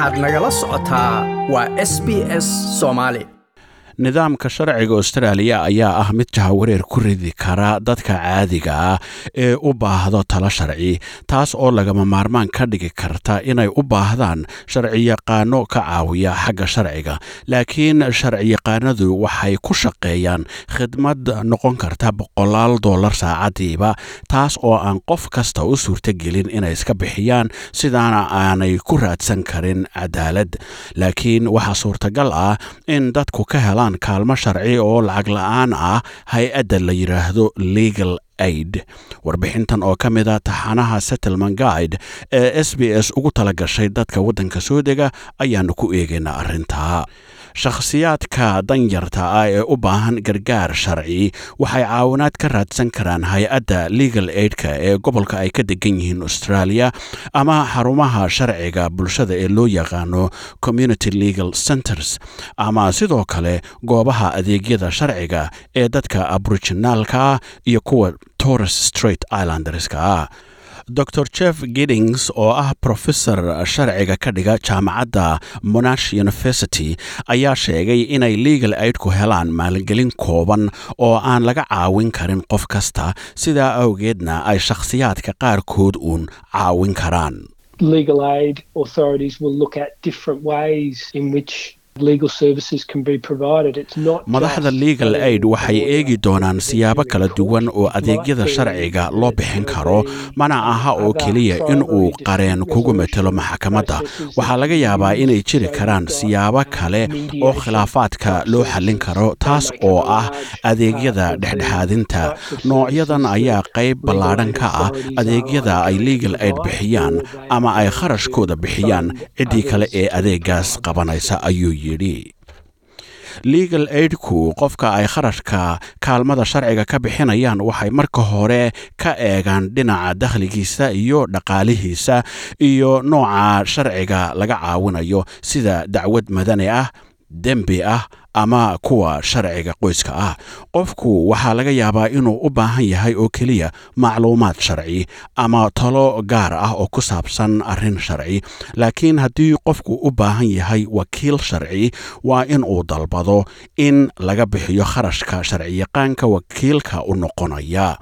waxaad nagala socotaa waa s b s soomaali nidaamka sharciga austraaliya ayaa ah mid jahawareer ku ridi kara dadka caadiga ah ee u baahdo talo sharci taas oo lagama maarmaan ka dhigi karta inay u baahdaan sharciyaqaano ka caawiya xagga sharciga. Laakiin sharciyaqaanadu waxay ku shaqeeyaan khidmad noqon karta boqolaal dollar saacadiiba taas oo aan qof kasta u suurtagelin inay iska bixiyaan sidaana aanay ku raadsan karin cadaalad laakiin waxaa suurtagal ah in dadku ka helaan kaalmo sharci oo lacag la'aan ah hay'adda la yidhaahdo legal aid. Warbixintan oo ka mid a taxanaha settlement guide ee s b s ugu tala gashay dadka waddanka soo dega ayaanu ku eegaynaa arrintaa shakhsiyaadka danyarta ah ee u baahan gargaar sharci. Waxay caawinaad ka raadsan karaan hay'adda legal aidka ee gobolka ay ka degan yihiin australia ama xarumaha sharciga bulshada ee loo yaqaano community legal centers ama sidoo kale goobaha adeegyada sharciga ee dadka aboriginaalka iyo kuwa torres straight islanderska ah dor jeff giddings oo ah professor sharciga ka dhiga jaamacadda monash university ayaa sheegay inay legal aidku helaan maalgelin kooban oo aan laga caawin karin qof kasta. Sidaa awgeedna ay shakhsiyaadka qaarkood uun caawin karaan madaxda legal aid waxay eegi doonaan siyaabo kala duwan oo adeegyada sharciga loo bixin karo. Mana aha oo keliya in uu qareen kugu matelo maxkamadda. waxaa laga yaabaa inay jiri karaan siyaabo kale oo khilaafaadka loo xallin karo taas oo ah adeegyada dhexdhexaadinta. noocyadan ayaa qayb ballaadhan ka ah adeegyada ay legal aid bixiyaan ama ay kharashkooda bixiyaan. Ciddii kale ee adeegaas qabanaysa ayuu yidhi legal aidku qofka ay kharashka kaalmada sharciga ka bixinayaan waxay marka hore ka eegaan dhinaca dakhligiisa iyo dhaqaalihiisa iyo nooca sharciga laga caawinayo sida dacwad madani ah dembi ah ama kuwa sharciga qoyska ah. Qofku waxaa laga yaabaa inuu u baahan yahay oo keliya macluumaad sharci ama talo gaar ah oo ku saabsan arrin sharci. Laakiin haddii qofku u baahan yahay wakiil sharci waa in uu dalbado in laga bixiyo kharashka sharciyaqaanka wakiilka u noqonaya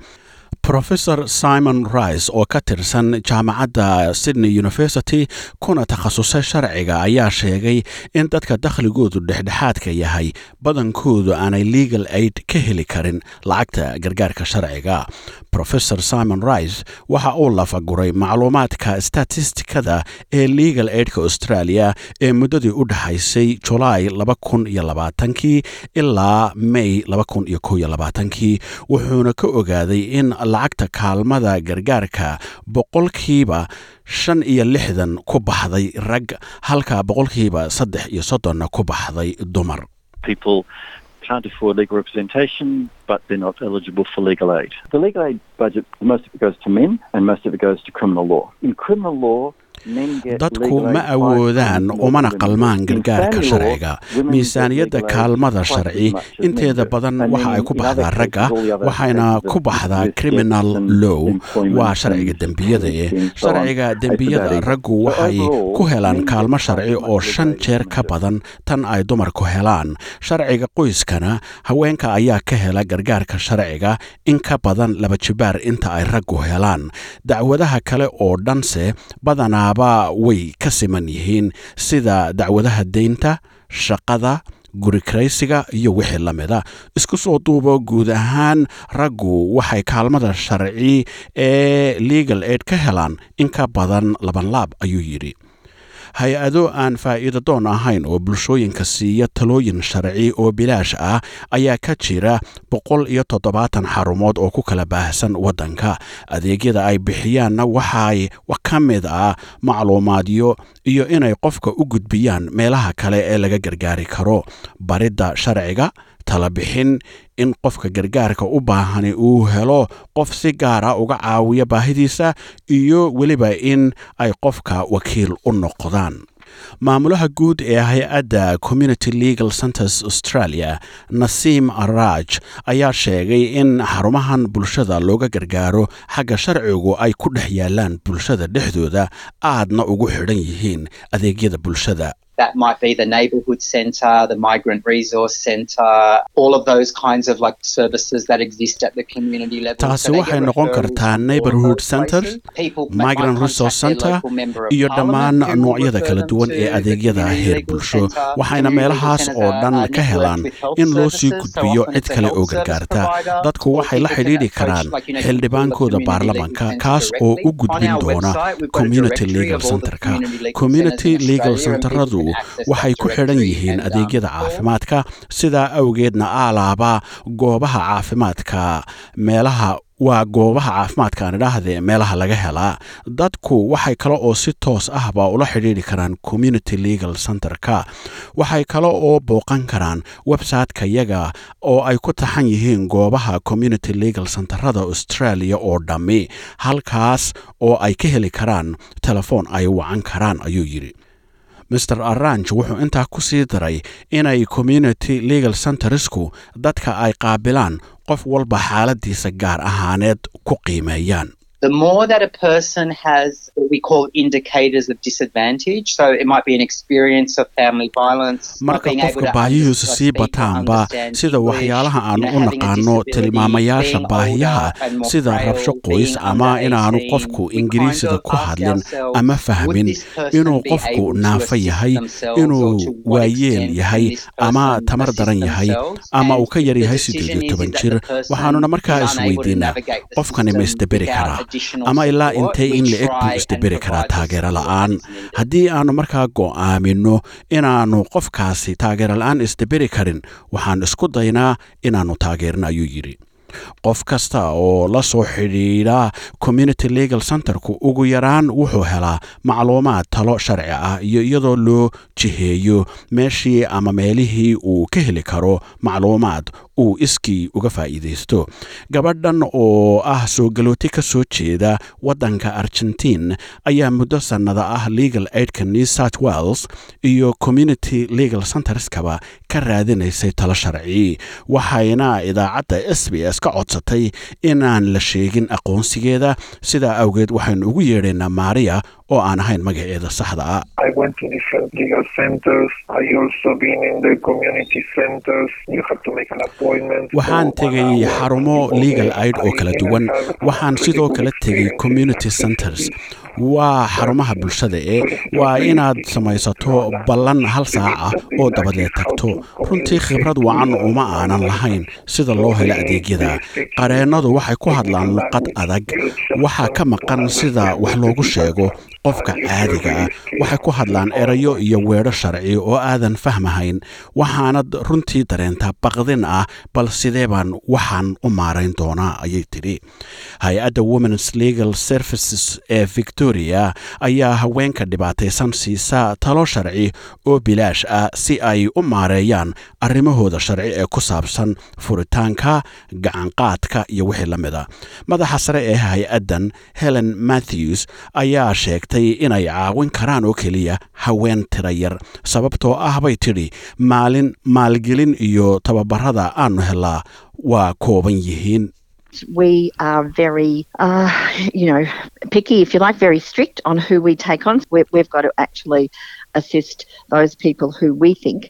rofesor simon rice oo ka tirsan jaamacadda sydney university kuna takhasusay sharciga ayaa sheegay in dadka dakhligoodu dhexdhexaadka yahay. Badankoodu aanay legal aid ka heli karin. Lacagta gargaarka sharciga rofesor simon rice waxa uu lafaguray macluumaadka statistikada ee legal aidka australia ee muddadii u dhexaysay julaay kii ilaa may kii wuxuuna ka ogaaday in lacagta kaalmada gargaarka boqolkiiba shan iyo lixdan ku baxday rag halka boqolkiiba saddex iyo soddonna ku baxday dumar can't afford legal representation, but they're not eligible for legal aid. The legal aid budget, most of it goes to men and most of it goes to criminal law. In criminal law, dadku ma awoodaan umana qalmaan gargaarka sharciga. Miisaaniyadda kaalmada sharci inteeda badan waxa ay ku baxdaa ragga waxayna ku baxdaa criminal low waa sharciga dembiyada eh sharciga dembiyada. Raggu waxay ku helaan kaalmo sharci oo shan jeer ka badan tan ay dumarku helaan. Sharciga qoyskana haweenka ayaa ka hela gargaarka sharciga in ka badan laba jibaar inta ay raggu helaan. Dacwadaha kale oo dhanse badanaa way ka siman yihiin sida dacwadaha deynta shaqada guri karaysiga iyo wixii la mida. Isku soo duubo guud ahaan raggu waxay kaalmada sharci ee legal aid ka helaan. In ka badan labanlaab ayuu yidhi hay'ado aan faa'iido doon ahayn oo bulshooyinka siiya talooyin sharci oo bilaash ah ayaa ka jira boqol iyo toddobaatan xarumood oo ku kala baahsan waddanka. Adeegyada ay bixiyaanna waxay ka mid ah macluumaadyo iyo inay qofka u gudbiyaan meelaha kale ee laga gargaari karo. Baridda sharciga talabixin in qofka gargaarka u baahani uu helo qof si gaara uga caawiya baahidiisa iyo weliba in ay qofka wakiil u noqdaan. Maamulaha guud ee hay'adda community legal centers australia nasiim araj ayaa sheegay in xarumahan bulshada looga gargaaro xagga sharcigu ay ku dhex yaalaan bulshada dhexdooda aadna ugu xidhan yihiin adeegyada bulshada That might be the neighbourhood centre, the migrant resource centre, all of those kinds of like services that exist at the community level. taasi waxay noqon kartaa neighborhood centers. Migrant resource center. iyo dhammaan noocyada kala duwan ee adeegyada heer bulsho waxayna meelahaas oo dhan ka helaan in loo sii gudbiyo cid kale oo gargaarta dadku waxay la xidhiidhi karaan xildhibaankooda baarlamanka kaas oo u gudbin doona community legal centerka community legal centeradu waxay ku xidhan yihiin adeegyada caafimaadka sidaa awgeedna aalaaba goobaha caafimaadka. Meelaha waa goobaha caafimaadka aan idhaahdee meelaha laga helaa dadku waxay kale oo si toos ahba ula xidhiidhi karaan community legal centerka. Waxay kale oo booqan karaan website-ka yaga oo ay ku taxan yihiin goobaha community legal centerada australia oo dhammi. Halkaas oo ay ka heli karaan telefoon ay wacan karaan ayuu yidhi master arrange wuxuu intaa ku sii daray inay community legal centersku dadka ay qaabilaan qof walba xaaladiisa gaar ahaaneed ku qiimeeyaan The more that a person has what we call indicators of disadvantage, so it might be an experience of family violence, marka qofka to baahihiisu sii bataanba sida waxyaalaha aan you know, u naqaano tilmaamayaasha baahiyaha sida rabsho qoys ama inaanu 18, qofku of ku hadlin ama fahmin inuu qofku naafo yahay inuu waayeel yahay ama tamar daran yahay ama uu ka yar the yahay decision siddeed iyo toban jir waxaanuna markaa isweydiinaa qofkani ma isdaberi karaa ama ilaa intee We in la-eg buu isdaberi karaa taageero la'aan? haddii aanu markaa go'aamino inaannu qofkaasi taageero la'aan isdaberi karin waxaan isku daynaa inaannu taageerno ayuu yidhi. Qof kasta oo la soo xidhiidha community legal centerku ugu yaraan wuxuu helaa macluumaad talo sharci ah iyo iyadoo loo jiheeyo meeshii ama meelihii uu ka heli karo macluumaad uu iskii uga faa'iidaysto. Gabadhan oo ah soo galooti ka soo jeeda waddanka argentiin ayaa muddo sannada ah legal aidka new south wales iyo community legal centerskaba ka raadinaysay talo sharci waxayna idaacadda s b s ka codsatay inaan la sheegin aqoonsigeeda. Sidaa awgeed waxaynu ugu yeedhaynaa maariya oo aan ahayn magaceeda saxda ah. Waxaan tegay xarumo legal aid oo kala duwan. waxaan sidoo kale tegay community centers. Waa xarumaha bulshada ee waa inaad samaysato ballan hal saac ah oo dabadeed tagto. Runtii khibrad wacan uma aanan lahayn sida loo helo adeegyada. Qareennadu waxay ku hadlaan luqad adag. Waxaa ka maqan sida wax loogu sheego qofka caadiga ah. Waxay ku hadlaan erayo iyo weedho sharci oo aadan fahmahayn. Waxaanad runtii dareentaa baqdin ah bal sidee baan waxaan u maarayn doonaa ayay tidhi. Hay'adda womens legal services ee victoria ayaa haweenka dhibaataysan siisa talo sharci oo bilaash ah si ay u maareeyaan arrimahooda sharci ee ku saabsan furitaanka gacanqaadka iyo wixii la mid a madaxa sare ee hay'addan helen matthews ayaa sheegtay inay caawin karaan oo keliya haween tira yar sababtoo ah bay tidhi maalin maalgelin iyo tababarada aanu helaa waa kooban yihiin we are very, uh, you know, picky, if you like, very strict on who we take on. We, we've got to actually assist those people who we think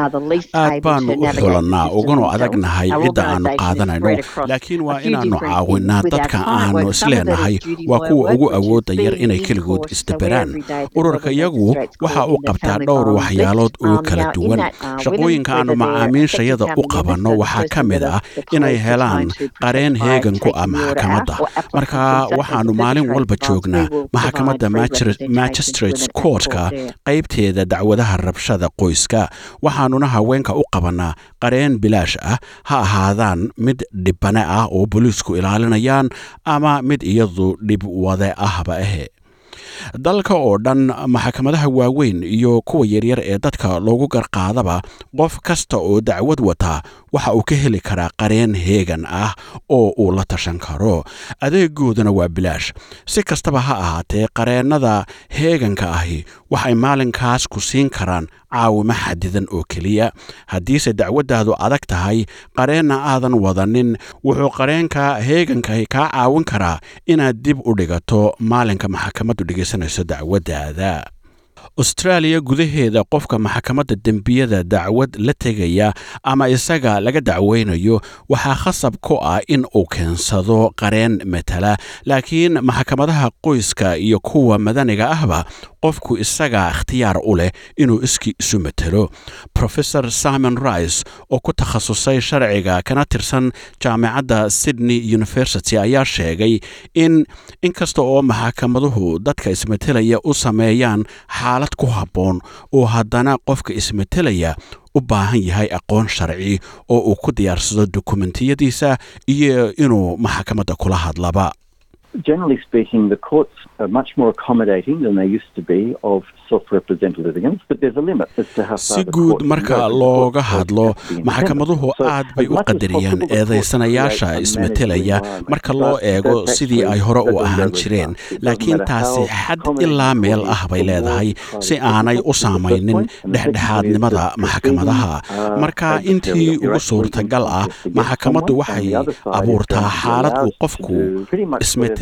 are the least aad able baanu u xulannaa uganu adagnahay cidda is qaadanayno laakiin waa inaannu our dadka aanu isleenahay waa kuwa ugu awooda yar inay in keligood isdaberaan every day at the ururka level iyagu magistrates waxa uu qabtaa dhowr waxyaalood oo kala duwan. uh, shaqooyinka aanu macaamiishayada u qabanno waxaa ka mid ah inay helaan qareen heegan ku ah maxkamadda marka waxaanu maalin walba joognaa maxkamadda provide free magistr- representation to magistrates women at courtka court there. qaybteeda dacwadaha rabshada qoyska waxaanuna haweenka u qabanaa qareen bilaash ah ha ahaadaan mid dhibane ah oo booliisku ilaalinayaan ama mid iyadu dhib wade ahba ahe dalka oo dhan maxkamadaha waaweyn iyo kuwa yaryar ee dadka loogu garqaadaba qof kasta oo dacwad wata waxa uu ka heli karaa qareen heegan ah oo uu la tashan karo. Adeegooduna waa bilaash. Si kastaba ha ahaatee qareennada heeganka ahi waxay maalinkaas ku siin karaan caawimo xadidan oo keliya. Haddiise dacwaddaadu adag tahay qareenna aadan wadanin wuxuu qareenka heegankahi kaa caawin karaa inaad dib u dhigato maalinka maxkamaddu dhegaysanayso dacwaddaada austraaliya gudaheeda qofka maxkamadda dembiyada dacwad la tegaya ama isaga laga dacweynayo waxaa khasab ku ah in uu keensado qareen matala laakiin maxkamadaha qoyska iyo kuwa madaniga ahba qofku isaga ikhtiyaar u leh inuu iskii isu matelo profesor simon rice oo ku takhasusay sharciga kana tirsan jaamacadda sydney university ayaa sheegay in inkasta oo maxkamaduhu dadka ismatelaya u sameeyaan xaalad ku habboon oo haddana qofka ismatelaya u baahan yahay aqoon sharci oo uu ku diyaarsado dokumentiyadiisa iyo inuu maxkamadda kula hadlaba Generally speaking, the courts are much more accommodating than they used to be of self-represented litigants, but there's a limit as to how far si guud marka looga hadlo maxkamaduhu aad bay u qadariyaan eedaysanayaasha creates a ismetelaya. manageable environment. marka loo eego sidii ay hore u ahaan jireen. laakiin taasi xad ilaa meel ah bay leedahay. si aanay u saamaynin dhexdhexaadnimada maxkamadaha marka intii ugu suurtagal ah maxkamaddu waxay abuurtaa xaalad uu qofku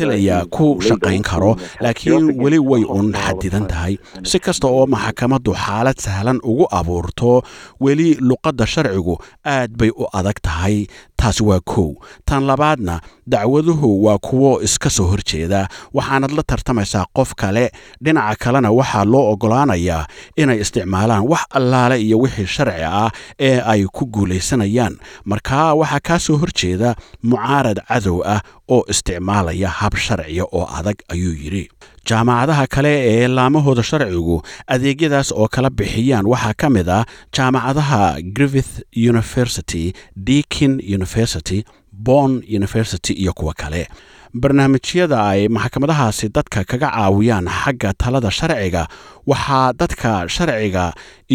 do whatever ku shaqayn karo laakiin weli way hostile xadidan tahay. Si kasta oo maxkamaddu xaalad sahlan ugu abuurto weli luqadda sharcigu aad bay u adag tahay taasi waa kow. Tan labaadna dacwaduhu waa kuwo iska soo horjeeda. Waxaanad la tartamaysaa qof kale. Dhinaca kalena waxaa loo oggolaanayaa inay isticmaalaan wax allaale iyo wixii sharci ah ee ay ku guulaysanayaan. Markaa waxaa kaa soo horjeeda mucaarad cadow ah oo isticmaalaya hab sharciya oo adag ayuu yidhi jaamacadaha kale ee laamahooda sharcigu adeegyadaas oo kala bixiyaan waxaa ka mid ah jaamacadaha griffith university deakin university bon university iyo kuwa kale. Barnaamijyada ay maxkamadahaasi dadka kaga caawiyaan xagga talada sharciga waxaa dadka sharciga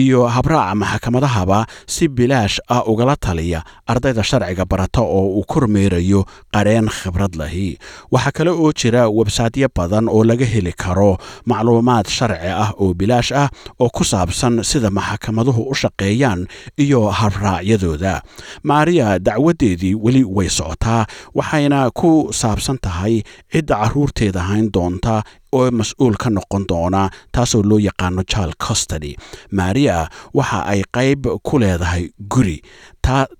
iyo habraaca maxkamadahaba si bilaash ah ugala taliya ardayda sharciga barata oo uu kormeerayo qareen khibrad lahi. Waxaa kale oo jira websaydyo badan oo laga heli karo macluumaad sharci ah oo bilaash ah oo ku saabsan sida maxkamaduhu u shaqeeyaan iyo habraacyadooda. Maariya dacwadeedii weli way socotaa waxayna ku saabsan tahay cidda caruurteeda hayn doonta oo mas'uul ka noqon doona taasoo loo yaqaano child custody. Maria waxa ay qayb ku leedahay guri.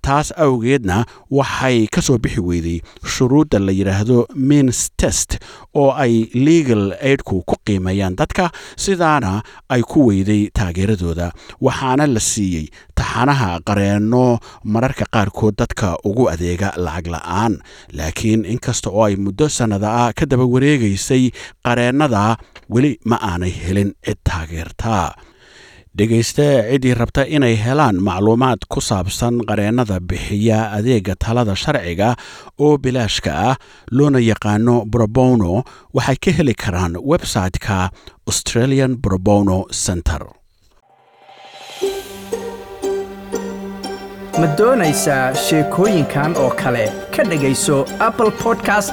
Taas awgeedna waxay ka soo bixi weyday shuruudda la yidhaahdo mins test oo ay legal aidku ku qiimeeyaan dadka sidaana ay ku weyday taageeradooda. Waxaana la siiyey taxanaha qareenno mararka qaarkood dadka ugu adeega lacag la'aan. Laakiin inkasta oo ay muddo sannada ah ka daba wareegaysay qareennada weli ma aanay helin cid taageerta. Dhegayste ciddii rabta inay helaan macluumaad ku saabsan qareennada bixiya adeega talada sharciga oo bilaashka ah loona yaqaano brobono waxay ka heli karaan website-ka australian brobono center. Ma doonaysaa sheekooyinkan oo kale? Ka dhegayso apple podcast